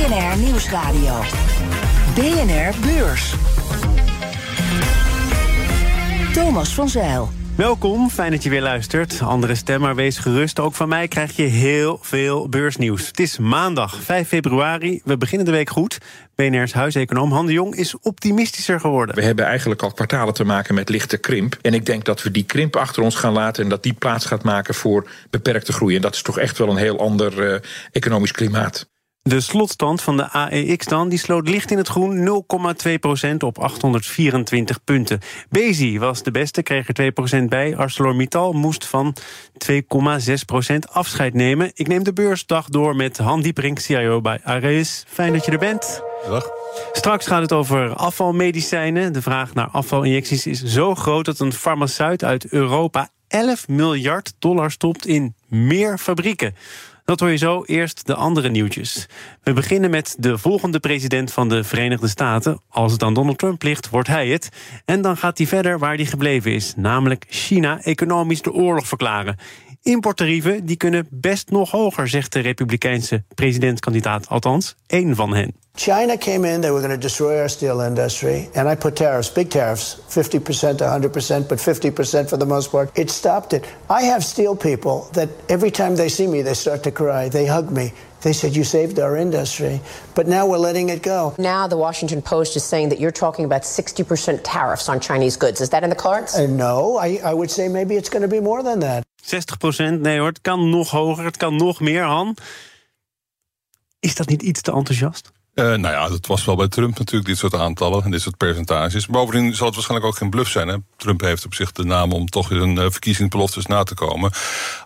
BNR Nieuwsradio. BNR Beurs. Thomas van Zeil. Welkom, fijn dat je weer luistert. Andere stem, maar wees gerust. Ook van mij krijg je heel veel beursnieuws. Het is maandag 5 februari. We beginnen de week goed. BNR's huiseconoom Han de Jong is optimistischer geworden. We hebben eigenlijk al kwartalen te maken met lichte krimp. En ik denk dat we die krimp achter ons gaan laten... en dat die plaats gaat maken voor beperkte groei. En dat is toch echt wel een heel ander uh, economisch klimaat. De slotstand van de AEX dan, die sloot licht in het groen, 0,2% op 824 punten. Bezi was de beste, kreeg er 2% bij. ArcelorMittal moest van 2,6% afscheid nemen. Ik neem de beursdag door met Han Dieperink, CIO bij Ares. Fijn dat je er bent. Dag. Straks gaat het over afvalmedicijnen. De vraag naar afvalinjecties is zo groot dat een farmaceut uit Europa 11 miljard dollar stopt in meer fabrieken. Dat hoor je zo. Eerst de andere nieuwtjes. We beginnen met de volgende president van de Verenigde Staten. Als het aan Donald Trump ligt, wordt hij het. En dan gaat hij verder waar hij gebleven is. Namelijk China economisch de oorlog verklaren. Importtarieven die kunnen best nog hoger, zegt de Republikeinse presidentskandidaat. Althans, één van hen. China came in, they were going to destroy our steel industry, and I put tariffs, big tariffs, 50% to 100%, but 50% for the most part. It stopped it. I have steel people that every time they see me, they start to cry. They hug me. They said, You saved our industry. But now we're letting it go. Now the Washington Post is saying that you're talking about 60% tariffs on Chinese goods. Is that in the cards? Uh, no, I, I would say maybe it's going to be more than that. 60%? Nee hoor, het kan nog hoger, het kan nog meer, Han. Is dat niet iets te enthousiast? Uh, nou ja, dat was wel bij Trump natuurlijk, dit soort aantallen en dit soort percentages. Bovendien zal het waarschijnlijk ook geen bluff zijn. Hè? Trump heeft op zich de naam om toch een uh, verkiezingsbeloftes na te komen.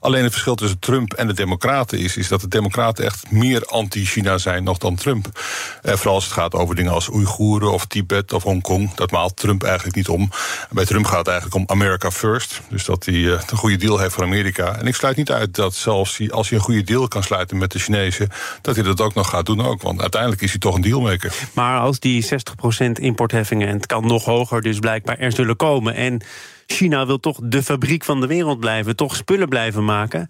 Alleen het verschil tussen Trump en de Democraten is, is dat de Democraten echt meer anti-China zijn nog dan Trump. Uh, vooral als het gaat over dingen als Oeigoeren of Tibet of Hongkong. Dat maalt Trump eigenlijk niet om. Bij Trump gaat het eigenlijk om America first. Dus dat hij een goede deal heeft voor Amerika. En ik sluit niet uit dat zelfs als hij een goede deal kan sluiten met de Chinezen, dat hij dat ook nog gaat doen ook. Want uiteindelijk is hij toch een dealmaker. Maar als die 60% importheffingen, en het kan nog hoger dus blijkbaar er zullen komen... en China wil toch de fabriek van de wereld blijven, toch spullen blijven maken...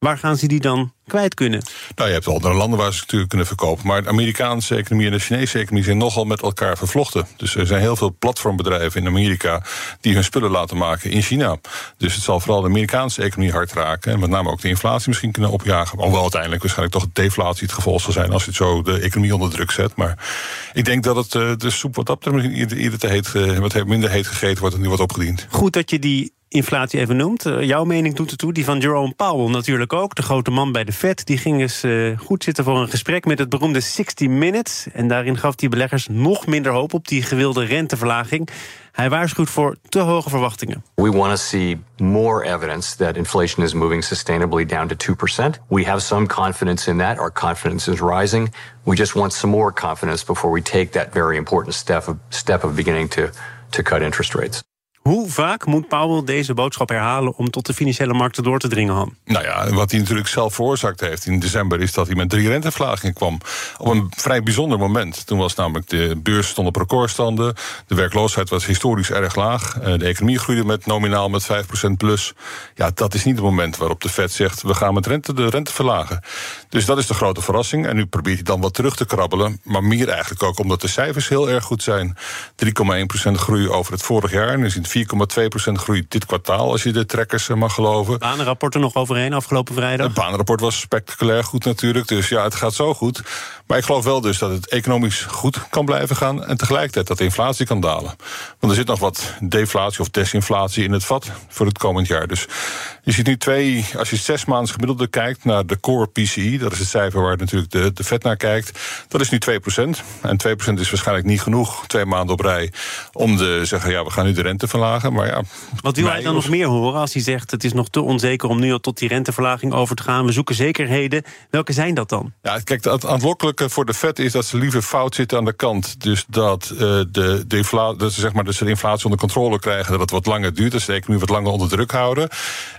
waar gaan ze die dan kwijt kunnen. Nou, je hebt andere landen waar ze natuurlijk kunnen verkopen. Maar de Amerikaanse economie en de Chinese economie zijn nogal met elkaar vervlochten. Dus er zijn heel veel platformbedrijven in Amerika die hun spullen laten maken in China. Dus het zal vooral de Amerikaanse economie hard raken. En met name ook de inflatie misschien kunnen opjagen. Alhoewel uiteindelijk waarschijnlijk toch deflatie het gevolg zal zijn als je het zo de economie onder druk zet. Maar ik denk dat het uh, de soep wat dat misschien ieder te heet, uh, wat minder heet gegeten wordt en nu wordt opgediend. Goed dat je die inflatie even noemt. Uh, jouw mening doet ertoe, die van Jerome Powell natuurlijk ook. De grote man bij de Fed. Die ging eens uh, goed zitten voor een gesprek met het beroemde 60 Minutes. En daarin gaf hij beleggers nog minder hoop op die gewilde renteverlaging. Hij waarschuwt voor te hoge verwachtingen. We want to see more evidence that inflation is moving sustainably down to 2%. We have some confidence in that. Our confidence is rising. We just want some more confidence before we take that very important step of, step of beginning to, to cut interest rates. Hoe vaak moet Powell deze boodschap herhalen om tot de financiële markten door te dringen, Han? Nou ja, wat hij natuurlijk zelf veroorzaakt heeft in december is dat hij met drie renteverlagingen kwam. Op een vrij bijzonder moment. Toen was namelijk de beurs stond op recordstanden, de werkloosheid was historisch erg laag, eh, de economie groeide met nominaal met 5% plus. Ja, dat is niet het moment waarop de Fed zegt we gaan met rente de rente verlagen. Dus dat is de grote verrassing. En nu probeert hij dan wat terug te krabbelen, maar meer eigenlijk ook omdat de cijfers heel erg goed zijn. 3,1% groei over het vorig jaar. En is in 4,2% groei dit kwartaal, als je de trekkers eh, mag geloven. Banenrapporten nog overheen afgelopen vrijdag? Het banenrapport was spectaculair goed natuurlijk. Dus ja, het gaat zo goed. Maar ik geloof wel dus dat het economisch goed kan blijven gaan... en tegelijkertijd dat de inflatie kan dalen. Want er zit nog wat deflatie of desinflatie in het vat voor het komend jaar. Dus Je ziet nu twee, als je zes maanden gemiddelde kijkt naar de core PCI, dat is het cijfer waar natuurlijk de, de Fed naar kijkt, dat is nu 2%. En 2% is waarschijnlijk niet genoeg, twee maanden op rij, om te zeggen, ja, we gaan nu de rente Maar ja, Wat wil hij dan nog meer horen als hij zegt, het is nog te onzeker om nu al tot die renteverlaging over te gaan? We zoeken zekerheden. Welke zijn dat dan? Ja, kijk, het aanlokkelijke voor de Fed is dat ze liever fout zitten aan de kant. Dus dat, uh, de, de, infla dat, ze, zeg maar, ze de inflatie onder controle krijgen, dat het wat langer duurt, dat ze de economie wat langer onder druk houden.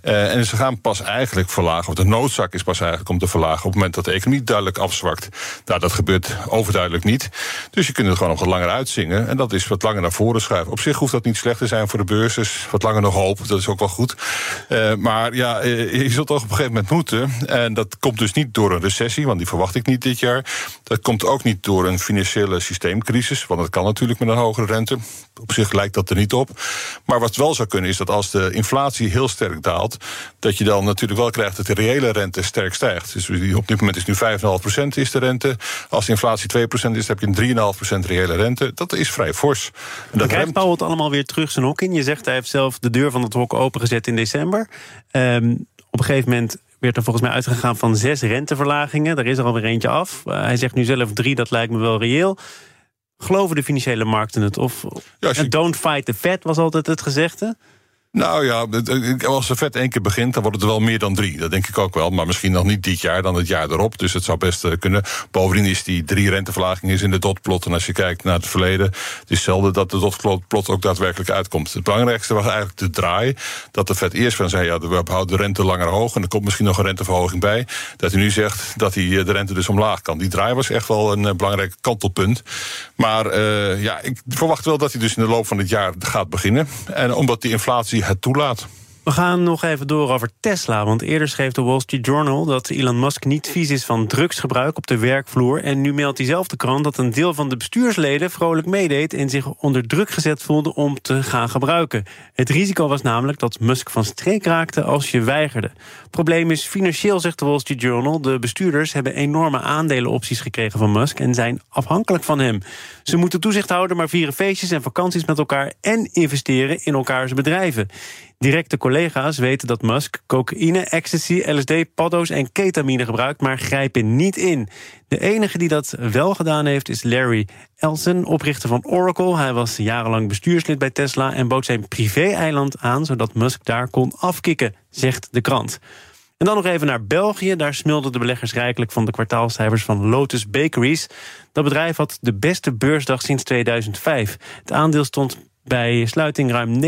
Uh, en ze gaan pas eigenlijk verlagen, of de noodzaak is pas eigenlijk om te verlagen op het moment dat de economie duidelijk afzwakt. Nou, dat gebeurt overduidelijk niet. Dus je kunt het gewoon nog wat langer uitzingen en dat is wat langer naar voren schuiven. Op zich hoeft dat niet slecht te zijn voor de beurs, dus wat langer nog hoop, dat is ook wel goed. Uh, maar ja, je zult toch op een gegeven moment moeten. En dat komt dus niet door een recessie, want die verwacht ik niet dit jaar. Dat komt ook niet door een financiële systeemcrisis, want dat kan natuurlijk met een hogere rente. Op zich lijkt dat er niet op. Maar wat wel zou kunnen is dat als de inflatie heel sterk daalt, dat je dan natuurlijk wel krijgt dat de reële rente sterk stijgt. Dus op dit moment is nu 5,5% is de rente. Als de inflatie 2% is, dan heb je een 3,5% reële rente. Dat is vrij fors. En dat krijgt Powell het allemaal weer terug zijn hok in? Je zegt hij heeft zelf de deur van het hok opengezet in december. Um, op een gegeven moment werd er volgens mij uitgegaan van zes renteverlagingen. Daar is er alweer eentje af. Uh, hij zegt nu zelf drie, dat lijkt me wel reëel. Geloven de financiële markten het? Of ja, je... don't fight the Fed was altijd het gezegde. Nou ja, als de vet één keer begint, dan wordt het wel meer dan drie. Dat denk ik ook wel. Maar misschien nog niet dit jaar, dan het jaar erop. Dus het zou best eh, kunnen. Bovendien is die drie renteverlaging is in de dotplot. En als je kijkt naar het verleden, het is zelden dat de dotplot ook daadwerkelijk uitkomt. Het belangrijkste was eigenlijk de draai. Dat de vet eerst van zei, ja, we houden de rente langer hoog. En er komt misschien nog een renteverhoging bij. Dat hij nu zegt dat hij eh, de rente dus omlaag kan. Die draai was echt wel een eh, belangrijk kantelpunt. Maar ja, ik verwacht wel dat hij dus in de loop van dit jaar gaat beginnen. En omdat die inflatie het toelaat. We gaan nog even door over Tesla. Want eerder schreef de Wall Street Journal dat Elon Musk niet vies is van drugsgebruik op de werkvloer. En nu meldt diezelfde krant dat een deel van de bestuursleden vrolijk meedeed en zich onder druk gezet voelde om te gaan gebruiken. Het risico was namelijk dat Musk van streek raakte als je weigerde. Probleem is financieel, zegt de Wall Street Journal. De bestuurders hebben enorme aandelenopties gekregen van Musk en zijn afhankelijk van hem. Ze moeten toezicht houden, maar vieren feestjes en vakanties met elkaar en investeren in elkaars bedrijven. Directe collega's weten dat Musk cocaïne, ecstasy, LSD, paddo's en ketamine gebruikt, maar grijpen niet in. De enige die dat wel gedaan heeft is Larry Ellison, oprichter van Oracle. Hij was jarenlang bestuurslid bij Tesla en bood zijn privé-eiland aan, zodat Musk daar kon afkicken, zegt de krant. En dan nog even naar België. Daar smulden de beleggers rijkelijk van de kwartaalcijfers van Lotus Bakeries. Dat bedrijf had de beste beursdag sinds 2005. Het aandeel stond bij sluiting ruim 19%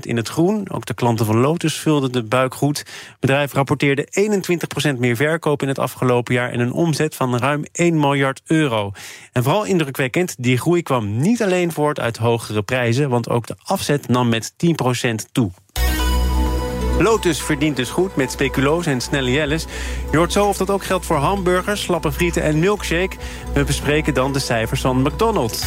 in het groen. Ook de klanten van Lotus vulden de buik goed. Het bedrijf rapporteerde 21% meer verkoop in het afgelopen jaar... en een omzet van ruim 1 miljard euro. En vooral indrukwekkend, die groei kwam niet alleen voort uit hogere prijzen... want ook de afzet nam met 10% toe. Lotus verdient dus goed met speculoos en snelle jelles. Je hoort zo of dat ook geldt voor hamburgers, slappe frieten en milkshake. We bespreken dan de cijfers van McDonald's.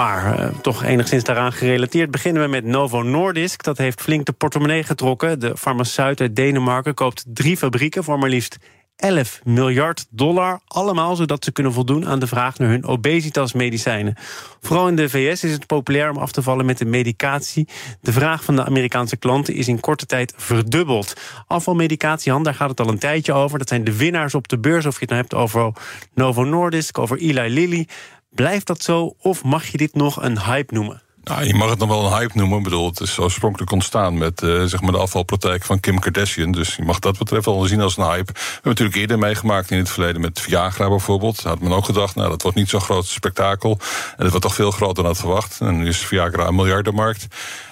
Maar uh, toch enigszins daaraan gerelateerd beginnen we met Novo Nordisk. Dat heeft flink de portemonnee getrokken. De farmaceut uit Denemarken koopt drie fabrieken voor maar liefst 11 miljard dollar. Allemaal zodat ze kunnen voldoen aan de vraag naar hun obesitasmedicijnen. Vooral in de VS is het populair om af te vallen met de medicatie. De vraag van de Amerikaanse klanten is in korte tijd verdubbeld. Afvalmedicatiehandel, daar gaat het al een tijdje over. Dat zijn de winnaars op de beurs. Of je het nou hebt over Novo Nordisk, over Eli Lilly. Blijft dat zo of mag je dit nog een hype noemen? Nou, je mag het nog wel een hype noemen. Ik bedoel, het is oorspronkelijk ontstaan met uh, zeg maar de afvalpraktijk van Kim Kardashian. Dus je mag dat betreft wel zien als een hype. We hebben natuurlijk eerder meegemaakt in het verleden met Viagra bijvoorbeeld. Had men ook gedacht, nou, dat wordt niet zo'n groot spektakel. En dat wordt toch veel groter dan had verwacht. En nu is Viagra een miljardenmarkt.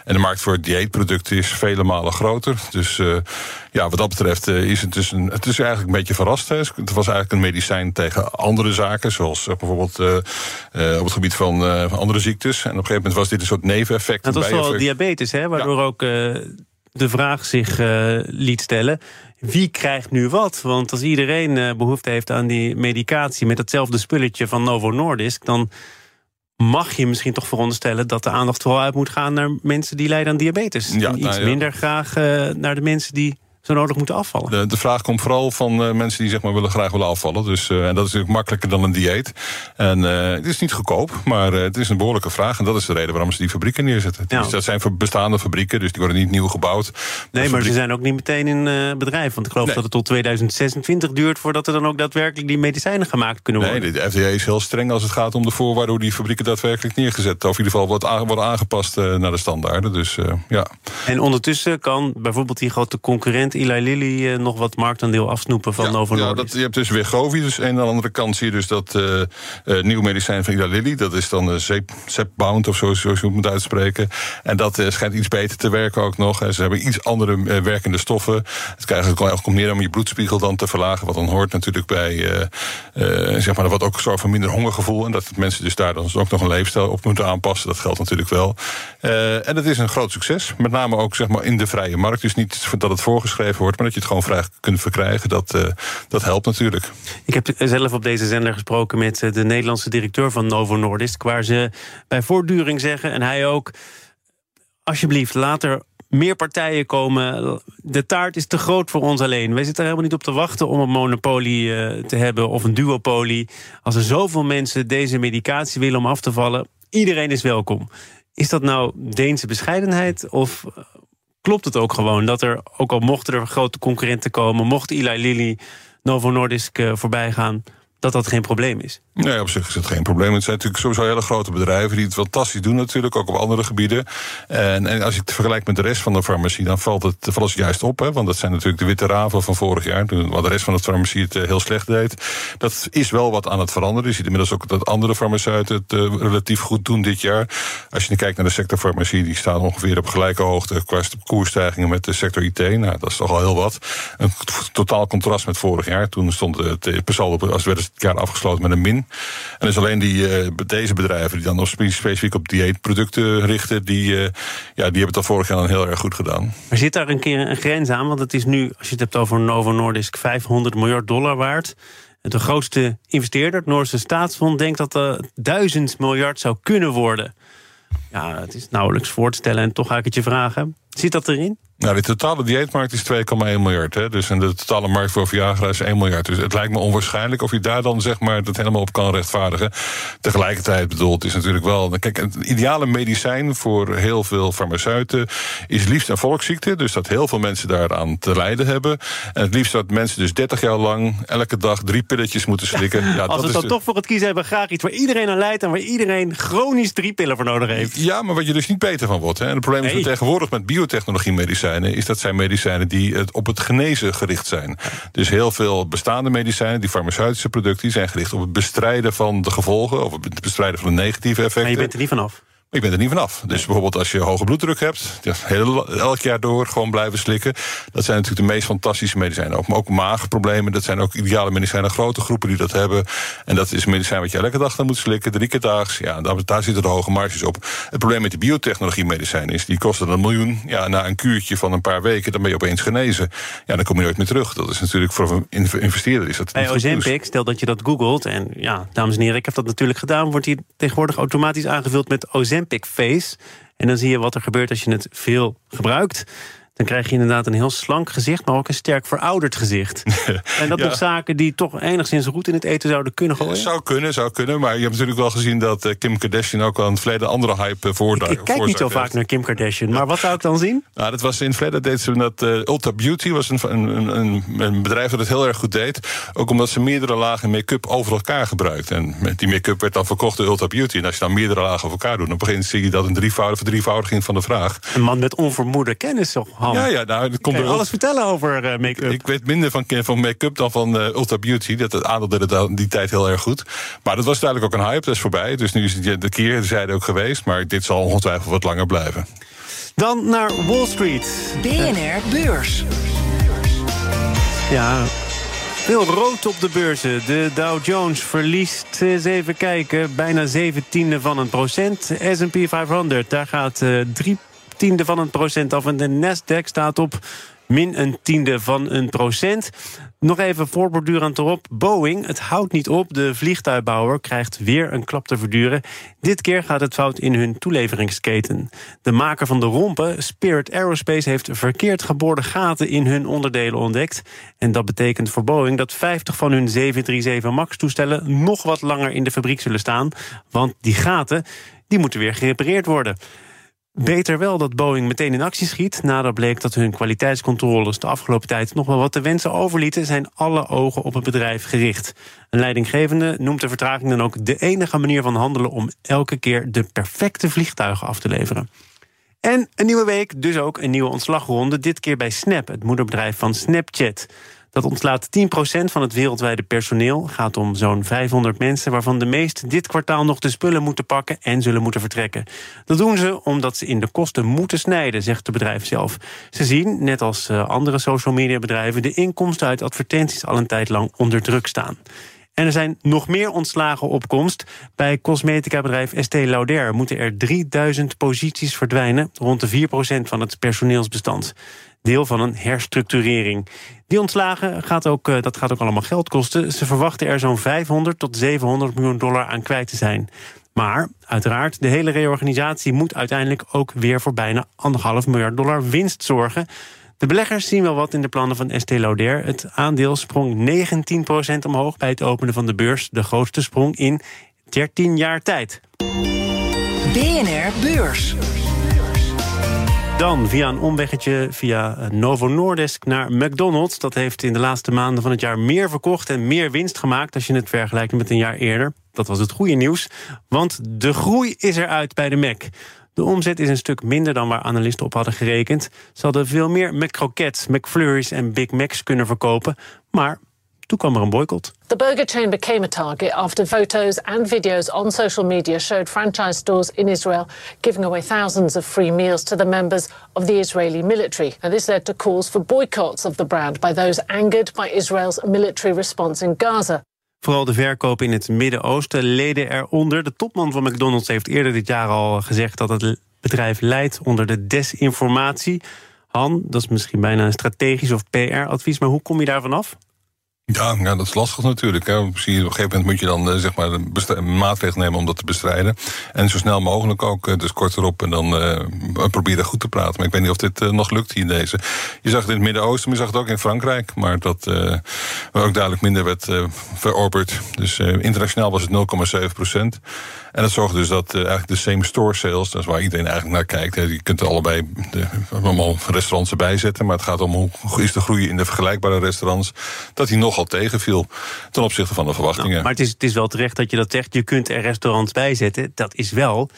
En de markt voor dieetproducten is vele malen groter. Dus uh, ja, wat dat betreft uh, is het dus een, het is eigenlijk een beetje verrast. Hè. Het was eigenlijk een medicijn tegen andere zaken, zoals uh, bijvoorbeeld op het gebied van andere ziektes. En op een gegeven moment was dit een soort neveneffect. Dat was wel diabetes, hè, waardoor ook de vraag zich liet stellen wie krijgt nu wat? Want als iedereen behoefte heeft aan die medicatie met hetzelfde spulletje van Novo Nordisk, dan mag je misschien toch veronderstellen dat de aandacht vooral uit moet gaan naar mensen die lijden aan diabetes. Ja, en iets nou minder graag uh, naar de mensen die zo nodig moeten afvallen? De, de vraag komt vooral van uh, mensen die zeg maar, willen, graag willen afvallen. Dus, uh, en dat is natuurlijk makkelijker dan een dieet. En uh, het is niet goedkoop, maar het is een behoorlijke vraag. En dat is de reden waarom ze die fabrieken neerzetten. Ja. Dus dat zijn voor bestaande fabrieken, dus die worden niet nieuw gebouwd. Nee, maar ze zijn ook niet meteen in bedrijf. Want ik geloof nee. dat het tot 2026 duurt voordat er dan ook daadwerkelijk die medicijnen gemaakt kunnen worden. Nee, de FDA is heel streng als het gaat om de voorwaarden hoe die fabrieken daadwerkelijk neergezet. Of in ieder geval wordt, wordt aangepast naar de standaarden. Dus, ja. En ondertussen kan bijvoorbeeld die grote concurrent Eli Lilly uh, nog wat marktaandeel afsnoepen van ja, Novo ja, Nordisk. dat, je hebt dus Wegovy, dus aan de andere kant zie je dus dat uh, uh, nieuw medicijn van Eli Lilly, dat is dan uh, Zepbound of zo, zoals je het moet uitspreken. En dat schijnt iets beter te werken ook nog. Ze hebben iets andere werkende stoffen. Het krijgt meer om je bloedspiegel dan te verlagen, wat dan hoort natuurlijk bij, zeg maar, wat ook zorgt voor minder hongergevoel. En dat mensen dus daar dan ook nog een leefstijl op moeten aanpassen. Dat geldt natuurlijk wel. en het is een groot succes. Met name ook zeg maar, in de vrije markt. Dus niet dat het voorgeschreven wordt, maar dat je het gewoon vrij kunt verkrijgen. Dat, uh, dat helpt natuurlijk. Ik heb zelf op deze zender gesproken met de Nederlandse directeur van Novo Nordisk. Waar ze bij voortduring zeggen, en hij ook. Alsjeblieft, later meer partijen komen. De taart is te groot voor ons alleen. Wij zitten er helemaal niet op te wachten om een monopolie uh, te hebben of een duopolie. Als er zoveel mensen deze medicatie willen om af te vallen, iedereen is welkom. Is dat nou Deense bescheidenheid of klopt het ook gewoon dat er, ook al mochten er grote concurrenten komen, mocht Eli Lilly Novo Nordisk uh, voorbij gaan, dat dat geen probleem is. Nee, op zich is het geen probleem. Het zijn natuurlijk sowieso hele grote bedrijven die het fantastisch doen, natuurlijk, ook op andere gebieden. En, en als je het vergelijkt met de rest van de farmacie, dan valt het, valt het juist op. Hè, want dat zijn natuurlijk de witte raven van vorig jaar, wat de rest van de farmacie het heel slecht deed. Dat is wel wat aan het veranderen. Je ziet inmiddels ook dat andere farmaceuten het uh, relatief goed doen dit jaar. Als je kijkt naar de sector farmacie, die staan ongeveer op gelijke hoogte qua koersstijgingen met de sector IT. Nou, dat is toch al heel wat. Een totaal contrast met vorig jaar. Toen stond het per saldo, als werd het jaar afgesloten met een min. En dus alleen die, uh, deze bedrijven die dan nog specifiek op dieetproducten richten, die, uh, ja, die hebben het al vorig jaar heel erg goed gedaan. Maar zit daar een keer een grens aan? Want het is nu, als je het hebt over Novo Nordisk, 500 miljard dollar waard. De grootste investeerder, het Noorse staatsfonds, denkt dat er 1000 miljard zou kunnen worden. Ja, het is nauwelijks voor te stellen en toch ga ik het je vragen. Zit dat erin? Nou, de totale dieetmarkt is 2,1 miljard. Hè? Dus en de totale markt voor Viagra is 1 miljard. Dus het lijkt me onwaarschijnlijk of je daar dan zeg maar dat helemaal op kan rechtvaardigen. Tegelijkertijd bedoeld is natuurlijk wel. Kijk, het ideale medicijn voor heel veel farmaceuten is liefst een volksziekte. Dus dat heel veel mensen daaraan te lijden hebben. En het liefst dat mensen dus 30 jaar lang elke dag drie pilletjes moeten slikken. Ja, Als we dan de... toch voor het kiezen hebben, graag iets waar iedereen aan lijdt en waar iedereen chronisch drie pillen voor nodig heeft. Ja, maar wat je dus niet beter van wordt. Hè? En het probleem is nee. tegenwoordig met biotechnologie medicijnen is dat zijn medicijnen die het op het genezen gericht zijn. Dus heel veel bestaande medicijnen, die farmaceutische producten, die zijn gericht op het bestrijden van de gevolgen of het bestrijden van de negatieve effecten. Maar je bent er niet vanaf. Ik ben er niet vanaf. Dus bijvoorbeeld als je hoge bloeddruk hebt, heel, elk jaar door gewoon blijven slikken. Dat zijn natuurlijk de meest fantastische medicijnen. Ook, maar ook maagproblemen, dat zijn ook ideale medicijnen. Grote groepen die dat hebben. En dat is een medicijn wat je elke dag dan moet slikken, drie keer daags. Ja, daar, daar zitten de hoge marges op. Het probleem met de biotechnologie medicijnen is, die kosten een miljoen. Ja, na een kuurtje van een paar weken, dan ben je opeens genezen. Ja, dan kom je nooit meer terug. Dat is natuurlijk voor een investeerder is dat Bij Ozempic, stel dat je dat googelt. En ja, dames en heren, ik heb dat natuurlijk gedaan. Wordt die tegenwoordig automatisch aangevuld met Ozempic Ozempic Face. En dan zie je wat er gebeurt als je het veel gebruikt. Dan krijg je inderdaad een heel slank gezicht, maar ook een sterk verouderd gezicht. en dat ja. nog zaken die toch enigszins goed in het eten zouden kunnen gooien? Zou kunnen, zou kunnen. Maar je hebt natuurlijk wel gezien dat eh, Kim Kardashian ook al het verleden andere hype voorduidt. Ik, ik kijk niet zo vaak naar Kim Kardashian, maar wat zou ik dan zien? Nou, dat was in het verleden deed ze dat uh, Ulta Beauty, was een, een, een, een, bedrijf dat het heel erg goed deed. Ook omdat ze meerdere lagen make-up over elkaar gebruikt. En met die make-up werd dan verkocht door Ulta Beauty. En als je dan meerdere lagen over elkaar doet, dan begint zie je dat een drievoudige verdrievoudiging van de vraag. Een man met onvermoede kennis, toch? Ja, ja, nou, dat komt er alles vertellen over uh, make-up. Ik weet minder van, van make-up dan van uh, Ultra Beauty. Dat het aandelde het die tijd heel erg goed. Maar dat was duidelijk ook een hype, dat is voorbij. Dus nu is het de keer de zijde ook geweest. Maar dit zal ongetwijfeld wat langer blijven. Dan naar Wall Street. BNR Beurs. Ja, veel rood op de beurzen. De Dow Jones verliest, eens even kijken, bijna 17e van een procent. S&P 500, daar gaat uh, drie tiende van een procent af. En de Nasdaq staat op min een tiende van een procent. Nog even voortbordurend erop. Boeing, het houdt niet op. De vliegtuigbouwer krijgt weer een klap te verduren. Dit keer gaat het fout in hun toeleveringsketen. De maker van de rompen, Spirit Aerospace, heeft verkeerd geboorde gaten in hun onderdelen ontdekt. En dat betekent voor Boeing dat 50 van hun 737 MAX-toestellen nog wat langer in de fabriek zullen staan. Want die gaten die moeten weer gerepareerd worden. Beter wel dat Boeing meteen in actie schiet. Nadat bleek dat hun kwaliteitscontroles de afgelopen tijd nog wel wat te wensen overlieten, zijn alle ogen op het bedrijf gericht. Een leidinggevende noemt de vertraging dan ook de enige manier van handelen om elke keer de perfecte vliegtuigen af te leveren. En een nieuwe week, dus ook een nieuwe ontslagronde. Dit keer bij Snap, het moederbedrijf van Snapchat. Dat ontslaat 10% van het wereldwijde personeel. Gaat om zo'n 500 mensen, waarvan de meest dit kwartaal nog de spullen moeten pakken en zullen moeten vertrekken. Dat doen ze omdat ze in de kosten moeten snijden, zegt het bedrijf zelf. Ze zien, net als eh, andere social media bedrijven, de inkomsten uit advertenties al een tijd lang onder druk staan. En er zijn nog meer ontslagen op komst. Bij cosmetica-bedrijf Estée Lauder moeten er 3000 posities verdwijnen, rond de 4% van het personeelsbestand deel van een herstructurering. Die ontslagen gaat ook, eh, dat gaat ook allemaal geld kosten. Ze verwachten er zo'n 500 tot 700 miljoen dollar aan kwijt te zijn. Maar uiteraard, de hele reorganisatie moet uiteindelijk ook weer voor bijna anderhalf miljard dollar winst zorgen. De beleggers zien wel wat in de plannen van Estée Lauder. Het aandeel sprong 19% omhoog bij het openen van de beurs. De grootste sprong in 13 jaar tijd. BNR Beurs. Dan via een omweggetje via Novo Nordisk naar McDonald's. Dat heeft in de laatste maanden van het jaar meer verkocht en meer winst gemaakt als je het vergelijkt met een jaar eerder. Dat was het goede nieuws, want de groei is eruit bij de Mac. De omzet is een stuk minder dan waar analisten op hadden gerekend. Ze hadden veel meer McCroquettes, McFlurries en Big Macs kunnen verkopen, maar toen kwam er een boycott. The burger chain became a target after photos and videos on social media showed franchise stores in Israel giving away thousands of free meals to the members of the Israeli military. And this led to calls for boycotts of the brand by those angered by Israel's military response in Gaza. Vooral de verkoop in het Midden-Oosten leden eronder. De topman van McDonald's heeft eerder dit jaar al gezegd dat het bedrijf leidt onder de desinformatie. Han, dat is misschien bijna een strategisch of PR-advies, maar hoe kom je daar vanaf? Ja, ja, dat is lastig natuurlijk. Hè. Op een gegeven moment moet je dan uh, zeg maar een maatregel nemen om dat te bestrijden. En zo snel mogelijk ook, uh, dus kort erop. En dan uh, proberen goed te praten. Maar ik weet niet of dit nog lukt hier deze. Je zag het in het Midden-Oosten, maar je zag het ook in Frankrijk. Maar dat waar ook duidelijk minder werd verorberd. Dus internationaal was het 0,7 procent. En dat zorgt dus dat eigenlijk de same store sales, dat is waar iedereen eigenlijk naar kijkt. Je kunt er allebei de, allemaal restaurants erbij zetten. Maar het gaat om hoe is de groei in de vergelijkbare restaurants. Dat die nog nogal tegenviel ten opzichte van de verwachtingen. Nou, maar het is, het is wel terecht dat je dat zegt. Je kunt er restaurants bij zetten. Dat is wel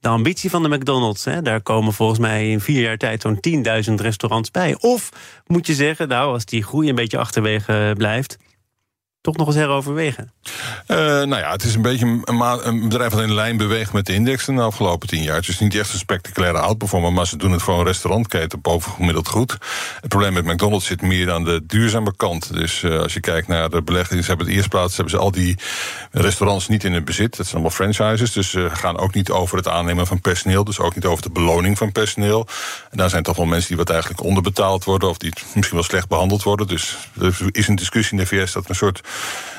de ambitie van de McDonald's. Hè. Daar komen volgens mij in vier jaar tijd zo'n 10.000 restaurants bij. Of moet je zeggen, nou, als die groei een beetje achterwege blijft toch nog eens heroverwegen? Uh, nou ja, het is een beetje een, bedrijf dat in lijn beweegt met de indexen de afgelopen tien jaar. Het is niet echt een spectaculaire outperformer, maar ze doen het voor een restaurantketen bovengemiddeld goed. Het probleem met McDonald's zit meer aan de duurzame kant. Dus uh, als je kijkt naar de beleggingen, ze hebben het eerst plaats, hebben ze al die restaurants niet in het bezit. Dat zijn allemaal franchises, dus ze gaan ook niet over het aannemen van personeel, dus ook niet over de beloning van personeel. En daar zijn toch wel mensen die wat eigenlijk onderbetaald worden of die misschien wel slecht behandeld worden. Dus er is een discussie in de VS dat een soort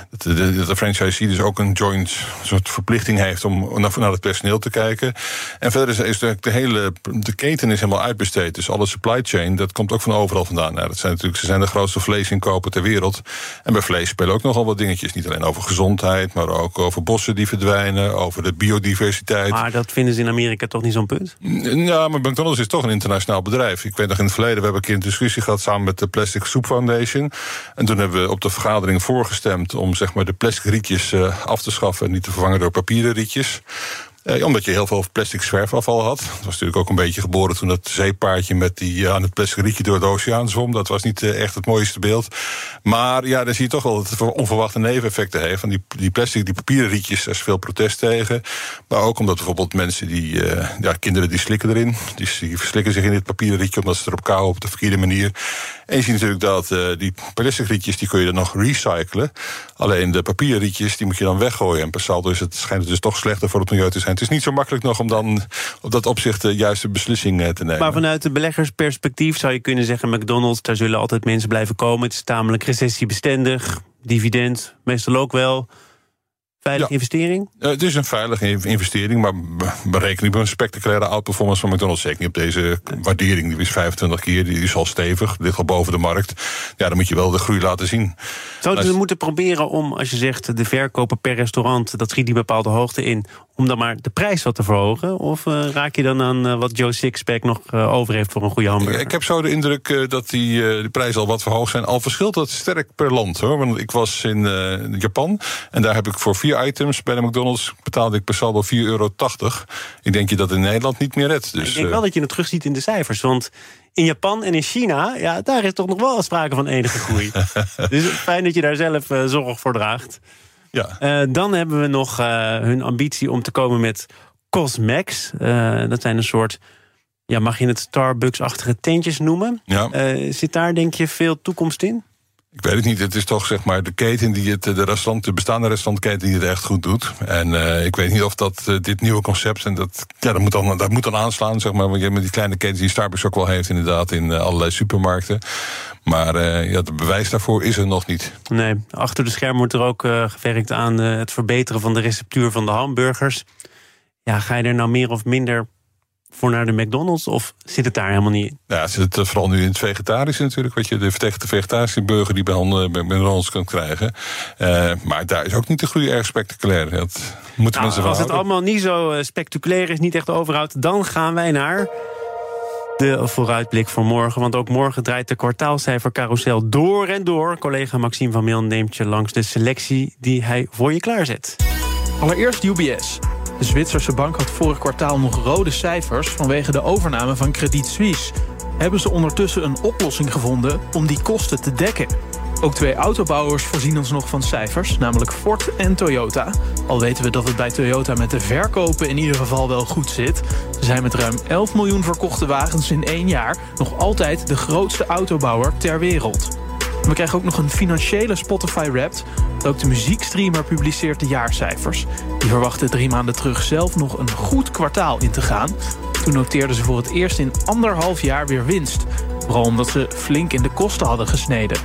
dat de, de, franchisee dus ook een joint soort verplichting heeft om naar, naar het personeel te kijken. En verder is, is de, de, hele de keten is helemaal uitbesteed. Dus alle supply chain, dat komt ook van overal vandaan. Nou, dat zijn natuurlijk, ze zijn de grootste vleesinkoper ter wereld. En bij vlees spelen ook nogal wat dingetjes. Niet alleen over gezondheid, maar ook over bossen die verdwijnen, over de biodiversiteit. Maar dat vinden ze in Amerika toch niet zo'n punt? Ja, maar McDonald's is toch een internationaal bedrijf. Ik weet nog in het verleden, we hebben een keer een discussie gehad samen met de Plastic Soup Foundation. En toen hebben we op de vergadering om zeg maar, de plastic rietjes uh, af te schaffen en niet te vervangen door papieren rietjes. Uh, omdat je heel veel plastic zwerfafval had. Dat was natuurlijk ook een beetje geboren toen dat zeepaardje met die uh, aan het plastic rietje door de oceaan zwom. Dat was niet uh, echt het mooiste beeld. Maar ja, dan zie je toch wel dat het onverwachte neveneffecten heeft. Van die, die plastic, die papieren rietjes, daar is veel protest tegen. Maar ook omdat bijvoorbeeld mensen die, ja, kinderen die slikken erin. Die, die verslikken zich in dit papieren rietje omdat ze erop kauwen op de verkeerde manier. En je ziet natuurlijk dat uh, die plastic rietjes die kun je dan nog recyclen. Alleen de papieren rietjes die moet je dan weggooien. En per saldo is het, schijnt dus toch slechter voor het milieu te zijn. Het is niet zo makkelijk nog om dan op dat opzicht de juiste beslissing te nemen. Maar vanuit de beleggersperspectief zou je kunnen zeggen... McDonald's, daar zullen altijd mensen blijven komen. Het is tamelijk recessiebestendig, dividend, meestal ook wel... Veilige investering? Uh, het is een veilige investering, maar we rekenen niet op een spectaculaire outperformance van McDonald's. Zeker niet op deze waardering. Die is 25 keer, die is al stevig, ligt al boven de markt. Ja, dan moet je wel de groei laten zien. Zouden we moeten proberen om, als je zegt de verkopen per restaurant, dat schiet die bepaalde hoogte in, om dan maar de prijs wat te verhogen? Of uh, raak je dan aan uh, wat Joe Sixpack nog uh, over heeft voor een goede hamburger? Ik heb zo de indruk dat die, de prijzen al wat verhoogd zijn. Al verschilt dat sterk per land hoor. Want ik was in Japan en daar heb ik voor vier items bij de McDonald's betaalde ik per saldo 4,80 euro. Ik denk je dat in Nederland niet meer redt. Dus, ik denk wel dat je het terugziet in de cijfers. Want in Japan en in China, ja, daar is toch nog wel sprake van enige groei. dus fijn dat je daar zelf zorg voor draagt. Ja. Uh, dan hebben we nog uh, hun ambitie om te komen met Cosmex. Uh, dat zijn een soort, ja, mag je het Starbucks-achtige tentjes noemen? Ja. zit daar denk je veel toekomst in? Ik weet het niet. Het is toch zeg maar de keten die het, de restaurant, de bestaande restaurantketen die het echt goed doet. En uh, ik weet niet of dat uh, dit nieuwe concept en dat, ja, dat moet dan, dat moet dan aanslaan, zeg maar. Want je hebt met die kleine ketens die Starbucks ook wel heeft, inderdaad, in allerlei supermarkten. Maar ja, het bewijs daarvoor is er nog niet. Nee, achter de scherm wordt er ook gewerkt aan het verbeteren van de receptuur van de hamburgers. Ja, ga je er nou meer of minder voor naar de McDonald's? Of zit het daar helemaal niet in? Ja, het zit vooral nu in het vegetarische natuurlijk. Wat je de vertechte vegetarische burger die bij McDonald's kan krijgen. Uh, maar daar is ook niet de groei erg spectaculair. Dat moeten nou, mensen Als het allemaal niet zo spectaculair is, niet echt overhoudt, dan gaan wij naar de vooruitblik voor morgen. Want ook morgen draait de kwartaalcijfercarousel door en door. Collega Maxime van Meel neemt je langs de selectie die hij voor je klaarzet. Allereerst UBS. De Zwitserse bank had vorig kwartaal nog rode cijfers vanwege de overname van Credit Suisse. Hebben ze ondertussen een oplossing gevonden om die kosten te dekken? Ook twee autobouwers voorzien ons nog van cijfers, namelijk Ford en Toyota. Al weten we dat het bij Toyota met de verkopen in ieder geval wel goed zit. Ze zijn met ruim 11 miljoen verkochte wagens in één jaar nog altijd de grootste autobouwer ter wereld. We krijgen ook nog een financiële Spotify Wrapped. Ook de muziekstreamer publiceert de jaarcijfers. Die verwachtte drie maanden terug zelf nog een goed kwartaal in te gaan. Toen noteerden ze voor het eerst in anderhalf jaar weer winst. Vooral omdat ze flink in de kosten hadden gesneden.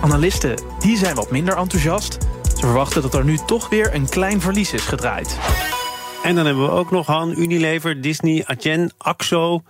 Analisten die zijn wat minder enthousiast. Ze verwachten dat er nu toch weer een klein verlies is gedraaid. En dan hebben we ook nog Han, Unilever, Disney, Adyen, Axo.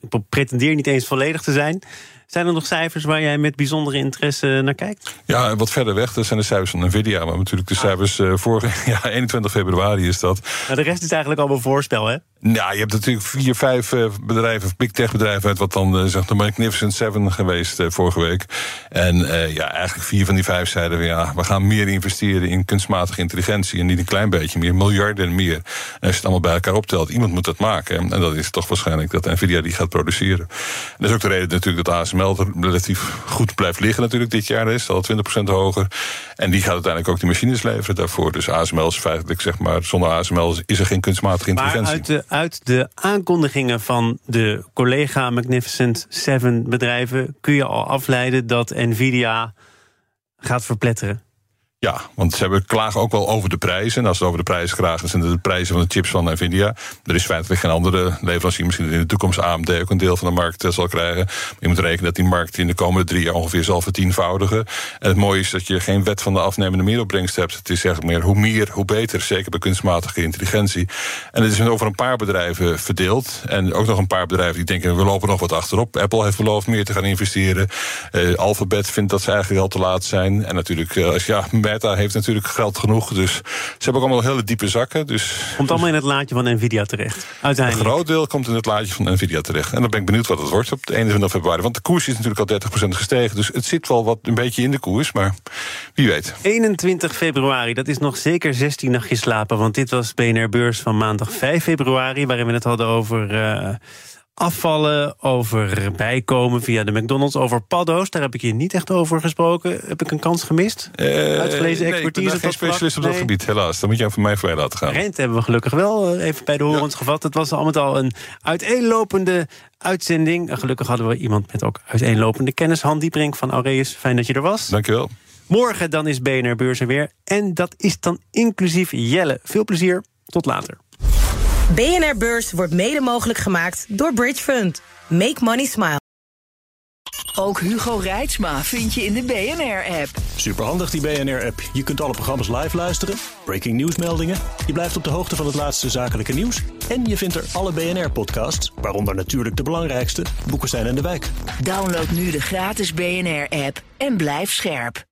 Ik pretendeer niet eens volledig te zijn. Zijn er nog cijfers waar jij met bijzondere interesse naar kijkt? Ja, wat verder weg, dat zijn de cijfers van Nvidia. Maar natuurlijk de cijfers uh, vorige, ja, 21 februari is dat. Maar de rest is eigenlijk allemaal voorspel, hè? Ja, je hebt natuurlijk vier, vijf uh, bedrijven, big tech bedrijven uit wat dan uh, zegt de Magnificent Seven geweest vorige week. En ja, eigenlijk vier van die vijf zeiden we ja, we gaan meer investeren in kunstmatige intelligentie. En niet een klein beetje meer, miljarden en meer. En als je het allemaal bij elkaar optelt, iemand moet dat maken. En dat is toch waarschijnlijk dat Nvidia die gaat produceren. En dat is ook de reden natuurlijk dat ASML relatief goed blijft liggen natuurlijk dit jaar. is al 20% hoger. En die gaat uiteindelijk ook de machines leveren daarvoor. Dus ASML is feitelijk, zeg maar, zonder ASML is er geen kunstmatige intelligentie. Maar uit de, uit de aankondigingen van de collega Magnificent Seven bedrijven... kun je al afleiden dat Nvidia gaat verpletteren. Ja, want ze hebben klagen ook wel over de prijzen. En als ze over de prijzen klagen, zijn het de prijzen van de chips van Nvidia. Er is feitelijk geen andere leverancier. Misschien in de toekomst AMD ook een deel van de markt eh, zal krijgen. Je moet rekenen dat die markt in de komende drie jaar ongeveer zal vertienvoudigen. En het mooie is dat je geen wet van de afnemende middelopbrengst hebt. Het is eigenlijk meer hoe meer, hoe beter. Zeker bij kunstmatige intelligentie. En het is over een paar bedrijven verdeeld. En ook nog een paar bedrijven die denken, we lopen nog wat achterop. Apple heeft beloofd meer te gaan investeren. Uh, Alphabet vindt dat ze eigenlijk al te laat zijn. En natuurlijk, uh, als ja Meta heeft natuurlijk geld genoeg. Dus ze hebben ook allemaal hele diepe zakken. Dus, komt allemaal in het laadje van Nvidia terecht. Uiteindelijk. Een groot deel komt in het laadje van Nvidia terecht. En dan ben ik benieuwd wat het wordt op de 21 februari. Want de koers is natuurlijk al 30% gestegen. Dus het zit wel wat een beetje in de koers. Maar wie weet. 21 februari, dat is nog zeker 16 nachtjes slapen. Want dit was BNR Beurs van maandag 5 februari. Waarin we het hadden over. Uh, afvallen, over bijkomen via de McDonald's, over paddo's. Daar heb ik je niet echt over gesproken. Heb ik een kans gemist? Uh, Uitgelezen nee, expertise ik ben geen specialist op dat nee. gebied, helaas. Dan moet je even van mij voorbij laten gaan. Rent hebben we gelukkig wel eh, even bij de horens gevat. Het was al met al een uiteenlopende uitzending. En gelukkig hadden we iemand met ook uiteenlopende kennis. Han Dieprink van Aureus, fijn dat je er was. Dankjewel. Morgen dan is BNR Beurs er weer. En dat is dan inclusief Jelle. Veel plezier, tot later. BNR Beurs wordt mede mogelijk gemaakt door Bridge Fund. Make money smile. Ook Hugo Reitsma vind je in de BNR-app. Superhandig die BNR-app. Je kunt alle programma's live luisteren, breaking nieuwsmeldingen. Je blijft op de hoogte van het laatste zakelijke nieuws. En je vindt er alle BNR-podcasts, waaronder natuurlijk de belangrijkste, Boeken zijn in de wijk. Download nu de gratis BNR-app en blijf scherp.